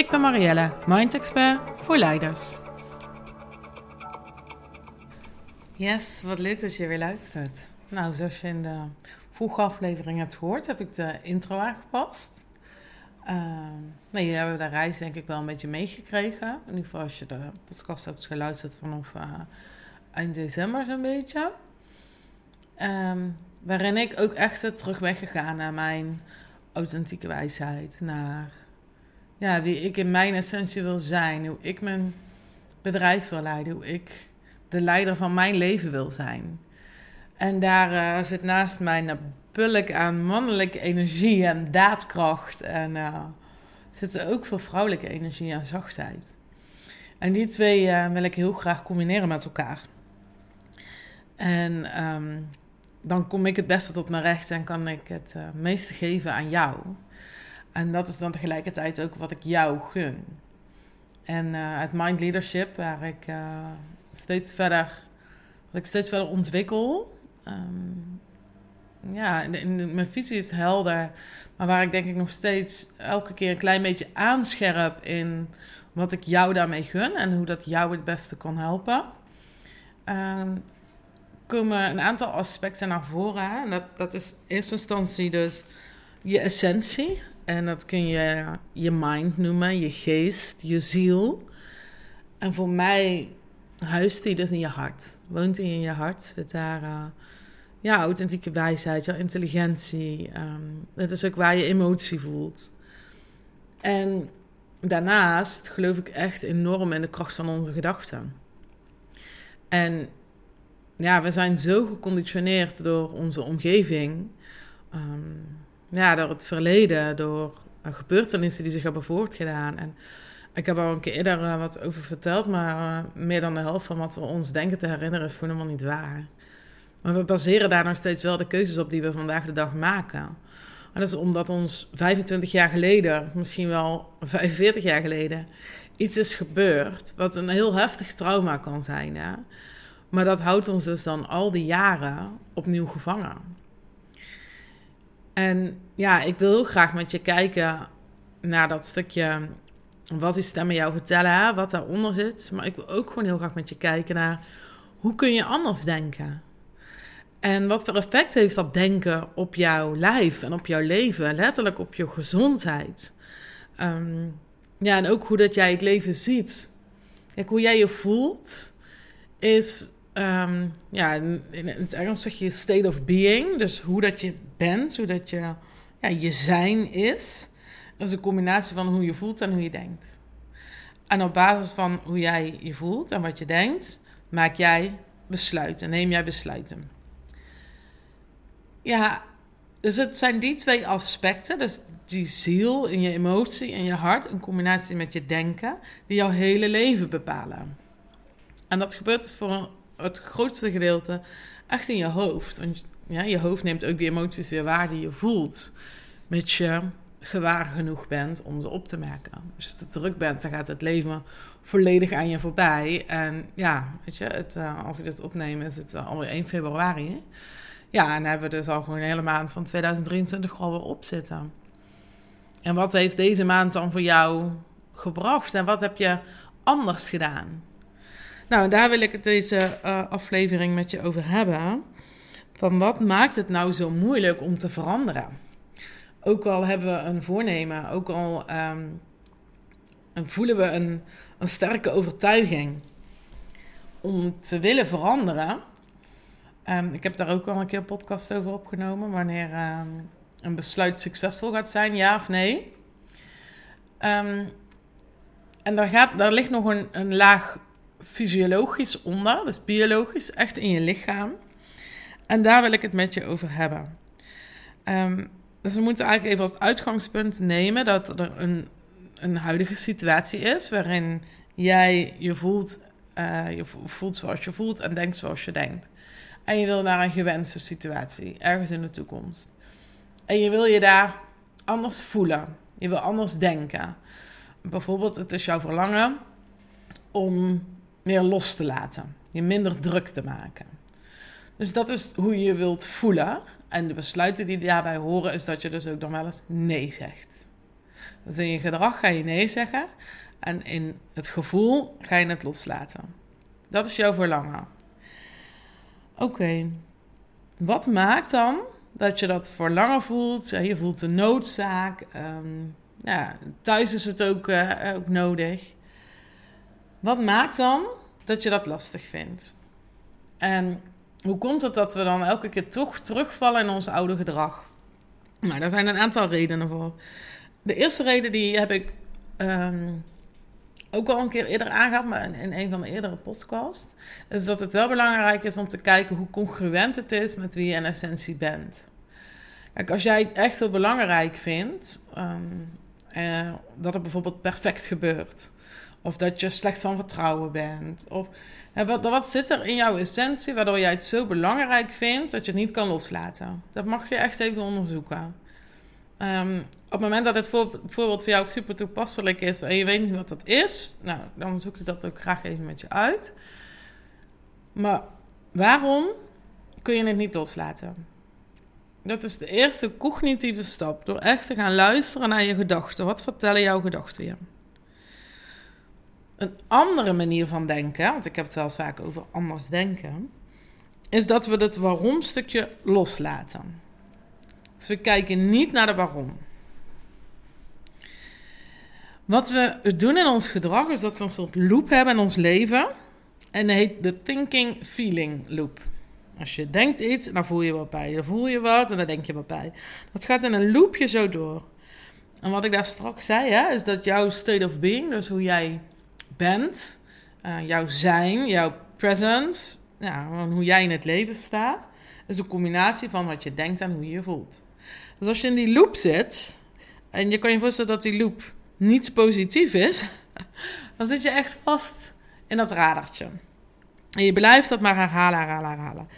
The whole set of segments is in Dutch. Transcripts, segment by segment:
Ik ben Marielle, Mind Expert voor leiders. Yes, wat leuk dat je weer luistert. Nou, zoals je in de vorige aflevering hebt gehoord, heb ik de intro aangepast. Uh, nou, jullie hebben de reis denk ik wel een beetje meegekregen. In ieder geval als je de podcast hebt geluisterd vanaf uh, eind december zo'n beetje. Um, waarin ik ook echt weer terug ben gegaan naar mijn authentieke wijsheid. Naar ja, wie ik in mijn essentie wil zijn. Hoe ik mijn bedrijf wil leiden. Hoe ik de leider van mijn leven wil zijn. En daar uh, zit naast mij een bulk aan mannelijke energie en daadkracht. En uh, zit er ook veel vrouwelijke energie en zachtheid. En die twee uh, wil ik heel graag combineren met elkaar. En um, dan kom ik het beste tot mijn recht en kan ik het meeste geven aan jou. En dat is dan tegelijkertijd ook wat ik jou gun. En uh, het Mind Leadership, waar ik uh, steeds verder, wat ik steeds verder ontwikkel. Um, ja, in, mijn visie is helder. Maar waar ik denk ik nog steeds elke keer een klein beetje aanscherp in wat ik jou daarmee gun en hoe dat jou het beste kan helpen. Um, komen een aantal aspecten naar voren. En dat, dat is in eerste instantie dus je essentie. En dat kun je je mind noemen, je geest, je ziel. En voor mij huist die dus in je hart. Woont die in je hart. Zit daar uh, ja, authentieke wijsheid, jouw intelligentie. Um, het is ook waar je emotie voelt. En daarnaast geloof ik echt enorm in de kracht van onze gedachten. En ja, we zijn zo geconditioneerd door onze omgeving. Um, ja, door het verleden, door gebeurtenissen die zich hebben voortgedaan. En ik heb al een keer eerder uh, wat over verteld, maar uh, meer dan de helft van wat we ons denken te herinneren is gewoon helemaal niet waar. Maar we baseren daar nog steeds wel de keuzes op die we vandaag de dag maken. En dat is omdat ons 25 jaar geleden, misschien wel 45 jaar geleden, iets is gebeurd wat een heel heftig trauma kan zijn. Maar dat houdt ons dus dan al die jaren opnieuw gevangen. En ja, ik wil heel graag met je kijken naar dat stukje wat die stemmen jou vertellen, wat daaronder zit. Maar ik wil ook gewoon heel graag met je kijken naar hoe kun je anders denken? En wat voor effect heeft dat denken op jouw lijf en op jouw leven, letterlijk op je gezondheid? Um, ja, en ook hoe dat jij het leven ziet. Kijk, hoe jij je voelt is um, ja, in het Engels zeg je state of being. Dus hoe dat je bent, hoe dat je, ja, je zijn is. Dat is een combinatie van hoe je voelt en hoe je denkt. En op basis van hoe jij je voelt en wat je denkt, maak jij besluiten, neem jij besluiten. Ja, dus het zijn die twee aspecten, dus die ziel in je emotie en je hart, in combinatie met je denken, die jouw hele leven bepalen. En dat gebeurt dus voor het grootste gedeelte echt in je hoofd. Want ja, je hoofd neemt ook die emoties weer waar die je voelt. Met je gewaar genoeg bent om ze op te merken. Als je te druk bent, dan gaat het leven volledig aan je voorbij. En ja, weet je, het, uh, als ik dit opneem, is het uh, alweer 1 februari. Ja, en hebben we dus al gewoon een hele maand van 2023 alweer op zitten. En wat heeft deze maand dan voor jou gebracht? En wat heb je anders gedaan? Nou, daar wil ik het deze uh, aflevering met je over hebben. Van wat maakt het nou zo moeilijk om te veranderen? Ook al hebben we een voornemen, ook al um, voelen we een, een sterke overtuiging om te willen veranderen. Um, ik heb daar ook al een keer een podcast over opgenomen. Wanneer um, een besluit succesvol gaat zijn, ja of nee. En daar, gaat, daar ligt nog een, een laag fysiologisch onder, dus biologisch, echt in je lichaam. En daar wil ik het met je over hebben. Um, dus we moeten eigenlijk even als uitgangspunt nemen dat er een, een huidige situatie is waarin jij je voelt, uh, je voelt zoals je voelt en denkt zoals je denkt. En je wil naar een gewenste situatie, ergens in de toekomst. En je wil je daar anders voelen. Je wil anders denken. Bijvoorbeeld, het is jouw verlangen om meer los te laten. Je minder druk te maken. Dus dat is hoe je wilt voelen. En de besluiten die daarbij horen, is dat je dus ook dan wel eens nee zegt. Dus in je gedrag ga je nee zeggen. En in het gevoel ga je het loslaten. Dat is jouw verlangen. Oké. Wat maakt dan dat je dat verlangen voelt? Je voelt de noodzaak. Ehm, ja, thuis is het ook, uh, ook nodig. Wat maakt dan dat je dat lastig vindt? En hoe komt het dat we dan elke keer toch terugvallen in ons oude gedrag? Nou, daar zijn een aantal redenen voor. De eerste reden die heb ik ehm, ook al een keer eerder aangehaald, maar in, in, een van de eerdere podcasts, is dat het wel belangrijk is om te kijken hoe congruent het is met wie je in essentie bent. Kijk, als jij het echt heel belangrijk vindt, ehm, eh, dat het bijvoorbeeld perfect gebeurt, of dat je slecht van vertrouwen bent, of wat, wat zit er in jouw essentie waardoor jij het zo belangrijk vindt dat je het niet kan loslaten? Dat mag je echt even onderzoeken. Um, op het moment dat het voorbeeld voor jou ook super toepasselijk is en je weet niet wat dat is, nou, dan zoek ik dat ook graag even met je uit. Maar waarom kun je het niet loslaten? Dat is de eerste cognitieve stap. Door echt te gaan luisteren naar je gedachten. Wat vertellen jouw gedachten je? Een andere manier van denken, want ik heb het wel eens vaak over anders denken, is dat we het waarom-stukje loslaten. Dus we kijken niet naar de waarom. Wat we doen in ons gedrag is dat we een soort loop hebben in ons leven. En dat heet de thinking feeling loop. Als je denkt iets, dan voel je wat bij. Dan voel je wat en dan denk je wat bij. Dat gaat in een loopje zo door. En wat ik daar straks zei, hè, is dat jouw state of being, dus hoe jij bent, uh, jouw zijn, jouw presence, hoe jij in het leven staat, is een combinatie van wat je denkt en hoe je je voelt. Dus als je in die loop zit, en je kan je voorstellen dat die loop niet positief is, dan zit je echt vast in dat radertje. En je blijft dat maar herhalen, herhalen, herhalen.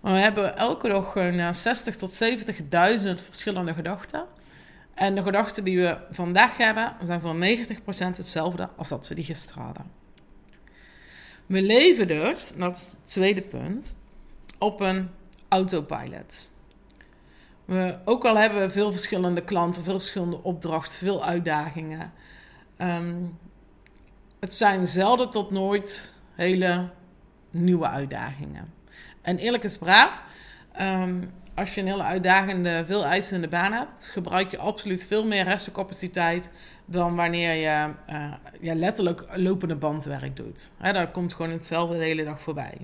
we hebben elke dag een 60 tot 70.000 verschillende gedachten. En de gedachten die we vandaag hebben, zijn voor 90% hetzelfde als dat we die gisteren hadden. We leven dus, dat is het tweede punt, op een autopilot. We, ook al hebben we veel verschillende klanten, veel verschillende opdrachten, veel uitdagingen. Ehm, het zijn zelden tot nooit hele nieuwe uitdagingen. En eerlijk is braaf, ehm, als je een hele uitdagende, veel eisende baan hebt, gebruik je absoluut veel meer restencapaciteit dan wanneer je uh, ja, letterlijk lopende bandwerk doet. He, daar komt gewoon hetzelfde de hele dag voorbij.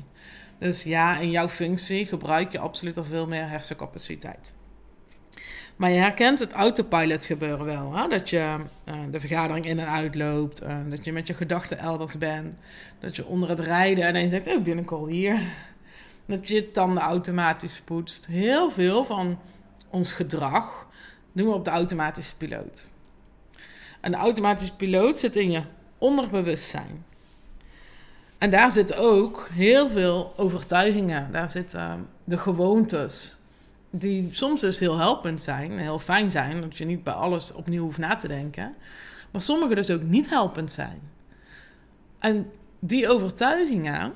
Dus ja, in jouw functie gebruik je absoluut al veel meer hersencapaciteit. Maar je herkent het autopilot gebeuren wel. Hè? Dat je uh, de vergadering in en uitloopt. Uh, dat je met je gedachten elders bent. Dat je onder het rijden en dan zegt, oh, binnenkort hier. Dat je tanden automatisch poetst. Heel veel van ons gedrag doen we op de automatische piloot. En de automatische piloot zit in je onderbewustzijn. En daar zitten ook heel veel overtuigingen. Daar zitten de gewoontes die soms dus heel helpend zijn, heel fijn zijn, dat je niet bij alles opnieuw hoeft na te denken, maar sommige dus ook niet helpend zijn. En die overtuigingen,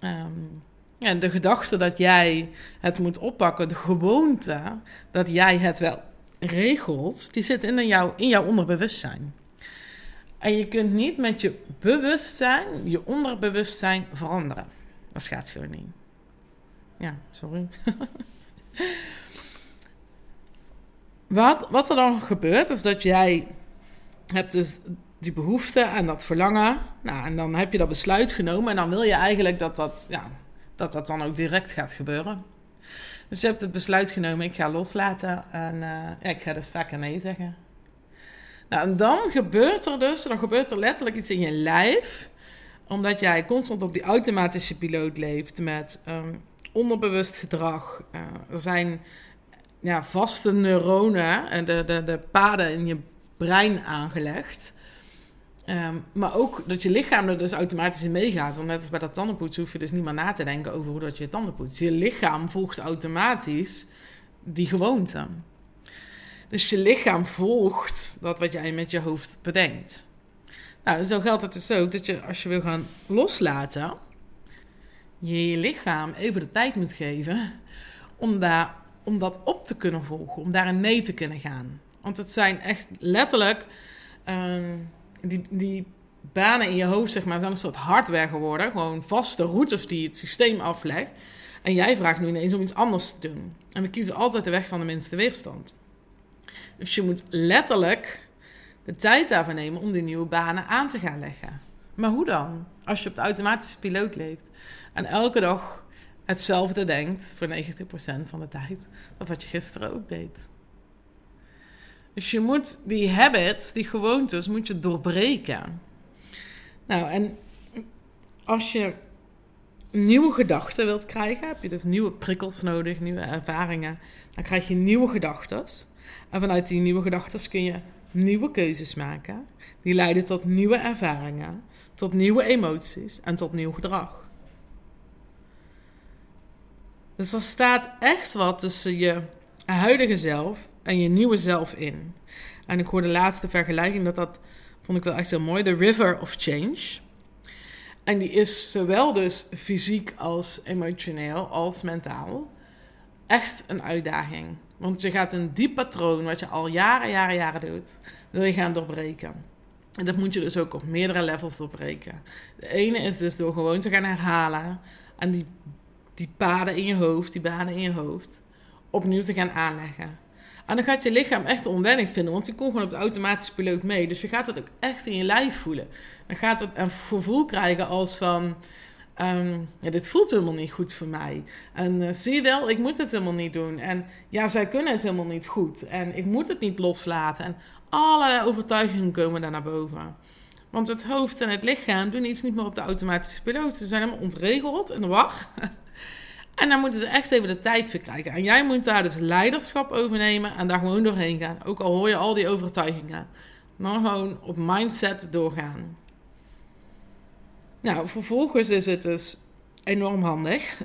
um, ja, de gedachte dat jij het moet oppakken, de gewoonte dat jij het wel regelt, die zit in, jou, in jouw onderbewustzijn. En je kunt niet met je bewustzijn je onderbewustzijn veranderen. Dat gaat gewoon niet. Ja, sorry. Wat, wat er dan gebeurt, is dat jij hebt dus die behoefte en dat verlangen. Nou, en dan heb je dat besluit genomen en dan wil je eigenlijk dat dat, ja, dat, dat dan ook direct gaat gebeuren. Dus je hebt het besluit genomen, ik ga loslaten en ja, ik ga dus vaker nee zeggen. Nou, en dan gebeurt er dus, dan gebeurt er letterlijk iets in je lijf, omdat jij constant op die automatische piloot leeft met um, onderbewust gedrag. Uh, er zijn ja, vaste neuronen en de, de, de paden in je brein aangelegd. Ehm, maar ook dat je lichaam er dus automatisch in meegaat. Want net als bij dat tandenpoetsen hoef je dus niet meer na te denken over hoe dat je je tanden poetst. Je lichaam volgt automatisch die gewoonte. Dus je lichaam volgt dat wat jij met je hoofd bedenkt. Nou, zo geldt het dus ook dat je als je wil gaan loslaten, je je lichaam even de tijd moet geven om, daar, om dat op te kunnen volgen, om daarin mee te kunnen gaan. Want het zijn echt letterlijk ehm, die, die banen in je hoofd, zeg maar, zijn een soort hardware geworden. Gewoon vaste routes die het systeem aflegt. En jij vraagt nu ineens om iets anders te doen. En we kiezen altijd de weg van de minste weerstand. Dus je moet letterlijk de tijd daarvoor nemen om die nieuwe banen aan te gaan leggen. Maar hoe dan? Als je op de automatische piloot leeft en elke dag hetzelfde denkt voor 90% van de tijd, dat wat je gisteren ook deed. Dus je moet die habits, die gewoontes, moet je doorbreken. Nou, en als je nieuwe gedachten wilt krijgen, heb je dus nieuwe prikkels nodig, nieuwe ervaringen. Dan krijg je nieuwe gedachten. En vanuit die nieuwe gedachten kun je nieuwe keuzes maken. Die leiden tot nieuwe ervaringen, tot nieuwe emoties en tot nieuw gedrag. Dus er staat echt wat tussen je huidige zelf en je nieuwe zelf in. En ik hoorde de laatste vergelijking, dat dat vond ik wel echt heel mooi. The River of Change. En die is zowel dus fysiek als emotioneel als mentaal echt een uitdaging. Want je gaat een diep patroon, wat je al jaren, jaren, jaren doet, wil je gaan doorbreken. En dat moet je dus ook op meerdere levels doorbreken. De ene is dus door gewoon te gaan herhalen en die, die paden in je hoofd, die banen in je hoofd, opnieuw te gaan aanleggen. En dan gaat je lichaam echt onwennig vinden, want die komt gewoon op de automatische piloot mee. Dus je gaat het ook echt in je lijf voelen. Dan gaat het een gevoel krijgen als van... Ehm, ja, dit voelt helemaal niet goed voor mij. En uh, zie je wel, ik moet het helemaal niet doen. En ja, zij kunnen het helemaal niet goed. En ik moet het niet loslaten. En allerlei overtuigingen komen daar naar boven. Want het hoofd en het lichaam doen iets niet meer op de automatische piloot. Ze zijn helemaal ontregeld de war. En dan moeten ze echt even de tijd voor krijgen. En jij moet daar dus leiderschap over nemen en daar gewoon doorheen gaan. Ook al hoor je al die overtuigingen. Maar gewoon op mindset doorgaan. Nou, vervolgens is het dus enorm handig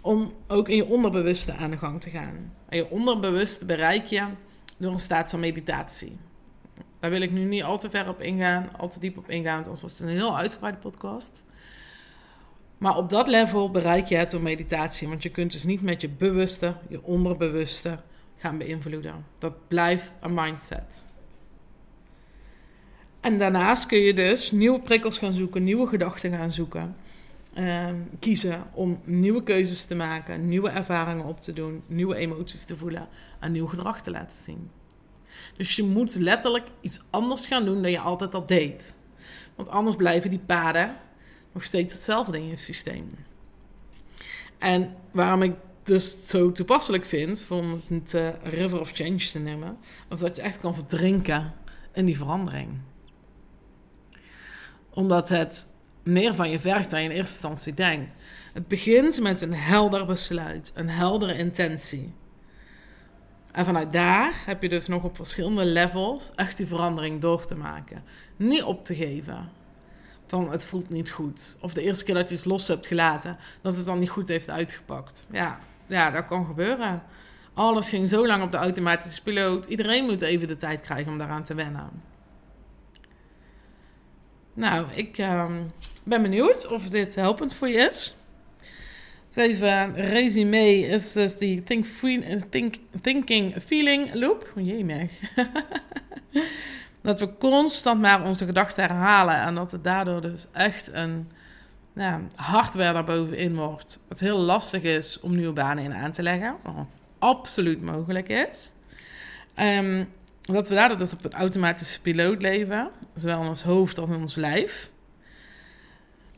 om ook in je onderbewuste aan de gang te gaan. En je onderbewuste bereik je door een staat van meditatie. Daar wil ik nu niet al te ver op ingaan, al te diep op ingaan, want anders was het een heel uitgebreide podcast. Maar op dat level bereik je het door meditatie. Want je kunt dus niet met je bewuste, je onderbewuste gaan beïnvloeden. Dat blijft een mindset. En daarnaast kun je dus nieuwe prikkels gaan zoeken, nieuwe gedachten gaan zoeken. Uh, kiezen om nieuwe keuzes te maken, nieuwe ervaringen op te doen, nieuwe emoties te voelen en nieuw gedrag te laten zien. Dus je moet letterlijk iets anders gaan doen dan je altijd al deed. Want anders blijven die paden nog steeds hetzelfde in je systeem. En waarom ik dus zo toepasselijk vind om het uh, River of Change te nemen, want dat je echt kan verdrinken in die verandering. Omdat het meer van je vergt dan je in eerste instantie denkt. Het begint met een helder besluit, een heldere intentie. En vanuit daar heb je dus nog op verschillende levels echt die verandering door te maken. Niet op te geven van het voelt niet goed. Of de eerste keer dat je het los hebt gelaten, dat het dan niet goed heeft uitgepakt. Ja, ja dat kan gebeuren. Alles ging zo lang op de automatische piloot. Iedereen moet even de tijd krijgen om daaraan te wennen. Nou, ik uh, ben benieuwd of dit helpend voor je is. Dus even resume is dus die think, think, thinking feeling loop. Jee, meg. Dat we constant maar onze gedachten herhalen. En dat het daardoor dus echt een ja, hardware daarbovenin wordt. Het heel lastig is om nieuwe banen in aan te leggen. Wat absoluut mogelijk is. Um, dat we daardoor dus op een automatische piloot leven. Zowel in ons hoofd als in ons lijf.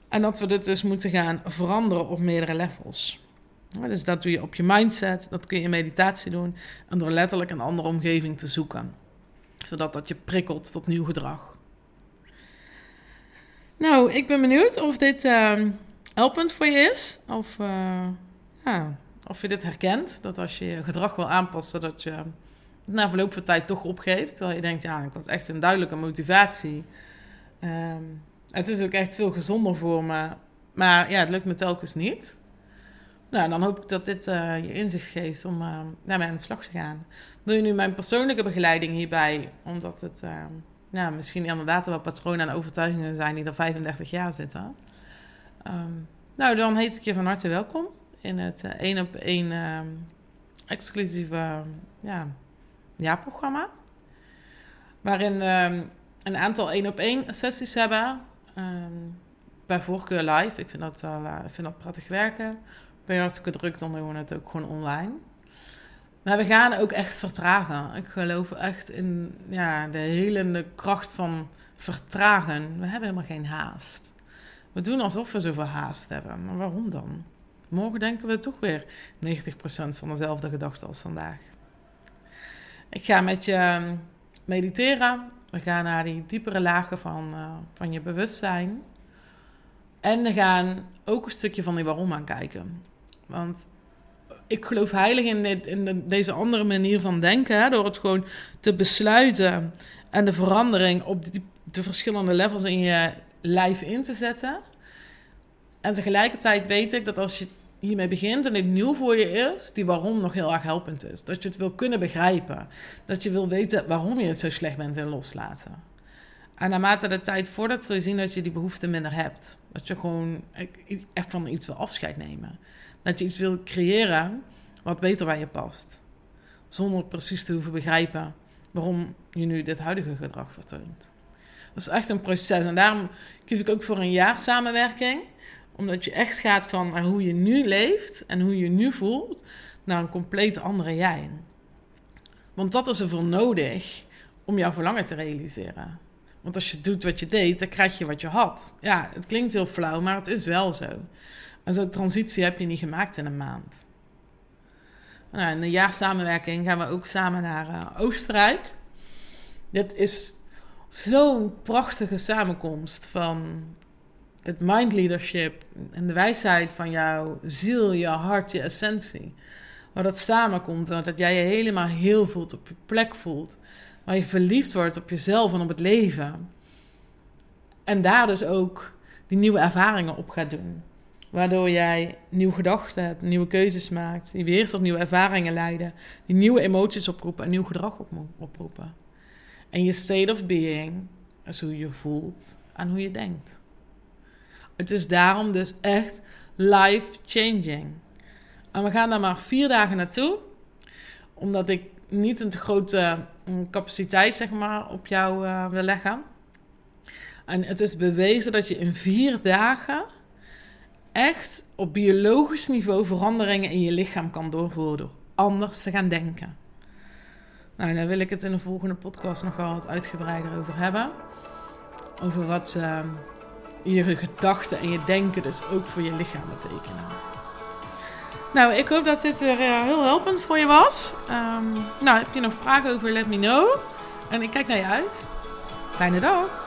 En dat we dit dus moeten gaan veranderen op meerdere levels. dus dat doe je op je mindset, dat kun je in meditatie doen. En door letterlijk een andere omgeving te zoeken zodat dat je prikkelt tot nieuw gedrag. Nou, ik ben benieuwd of dit uh, helpend voor je is. Of, uh, ja, of je dit herkent. Dat als je je gedrag wil aanpassen, dat je na verloop van tijd toch opgeeft. Terwijl je denkt, ja, ik had echt een duidelijke motivatie. Ehm, het is ook echt veel gezonder voor me. Maar ja, het lukt me telkens niet. Nou, dan hoop ik dat dit uh, je inzicht geeft om uh, naar mijn slag te gaan. Wil je nu mijn persoonlijke begeleiding hierbij? Omdat het ja, misschien inderdaad wel patronen en overtuigingen zijn die er 35 jaar zitten. Um, nou, dan heet ik je van harte welkom in het één op één exclusieve ja, jaarprogramma. Waarin we een aantal één op één sessies hebben. Um, bij voorkeur live. Ik vind dat, ik vind dat prettig werken. Ben je hartstikke druk, dan doen we het ook gewoon online. Maar we gaan ook echt vertragen. Ik geloof echt in ja, de helende kracht van vertragen. We hebben helemaal geen haast. We doen alsof we zoveel haast hebben. Maar waarom dan? Morgen denken we toch weer 90% van dezelfde gedachten als vandaag. Ik ga met je ehm, mediteren. We gaan naar die diepere lagen van, uh, van je bewustzijn. En we gaan ook een stukje van die waarom aankijken. Want ik geloof heilig in, in deze andere manier van denken. Hè, door het gewoon te besluiten en de verandering op de verschillende levels in je lijf in te zetten. En tegelijkertijd weet ik dat als je hiermee begint en het nieuw voor je is, die waarom nog heel erg helpend is. Dat je het wil kunnen begrijpen. Dat je wil weten waarom je het zo slecht bent in loslaten. En naarmate de tijd voordat zul je zien dat je die behoefte minder hebt. Dat je gewoon echt van iets wil afscheid nemen. Dat je iets wil creëren wat beter bij je past. Zonder precies te hoeven begrijpen waarom je nu dit huidige gedrag vertoont. Dat is echt een proces. En daarom kies ik ook voor een jaar samenwerking. Omdat je echt gaat van hoe je nu leeft en hoe je nu voelt naar een compleet andere jij. Want dat is er voor nodig om jouw verlangen te realiseren. Want als je doet wat je deed, dan krijg je wat je had. Ja, het klinkt heel flauw, maar het is wel zo. En zo'n transitie heb je niet gemaakt in een maand. Nou, in een jaar samenwerking gaan we ook samen naar uh, Oostenrijk. Dit is zo'n prachtige samenkomst van het mind leadership en de wijsheid van jouw ziel, je hart, je essentie. Waar dat samenkomt, dat jij je helemaal heel voelt, op je plek voelt. Waar je verliefd wordt op jezelf en op het leven. En daar dus ook die nieuwe ervaringen op gaat doen. Waardoor jij nieuwe gedachten hebt, nieuwe keuzes maakt, die weer tot nieuwe ervaringen leiden, die nieuwe emoties oproepen en nieuw gedrag oproepen. En je state of being is hoe je voelt en hoe je denkt. Het is daarom dus echt life-changing. En we gaan daar maar vier dagen naartoe, omdat ik niet een te grote mm, capaciteit zeg maar, op jou uh, wil leggen. En het is bewezen dat je in vier dagen echt op biologisch niveau veranderingen in je lichaam kan doorvoeren door anders te gaan denken. Nou, daar wil ik het in de volgende podcast nog wel wat uitgebreider over hebben. Over wat uh, je gedachten en je denken dus ook voor je lichaam betekenen. Nou, ik hoop dat dit weer uh, heel helpend voor je was. Um, nou, heb je nog vragen over, let me know. En ik kijk naar je uit. Fijne dag.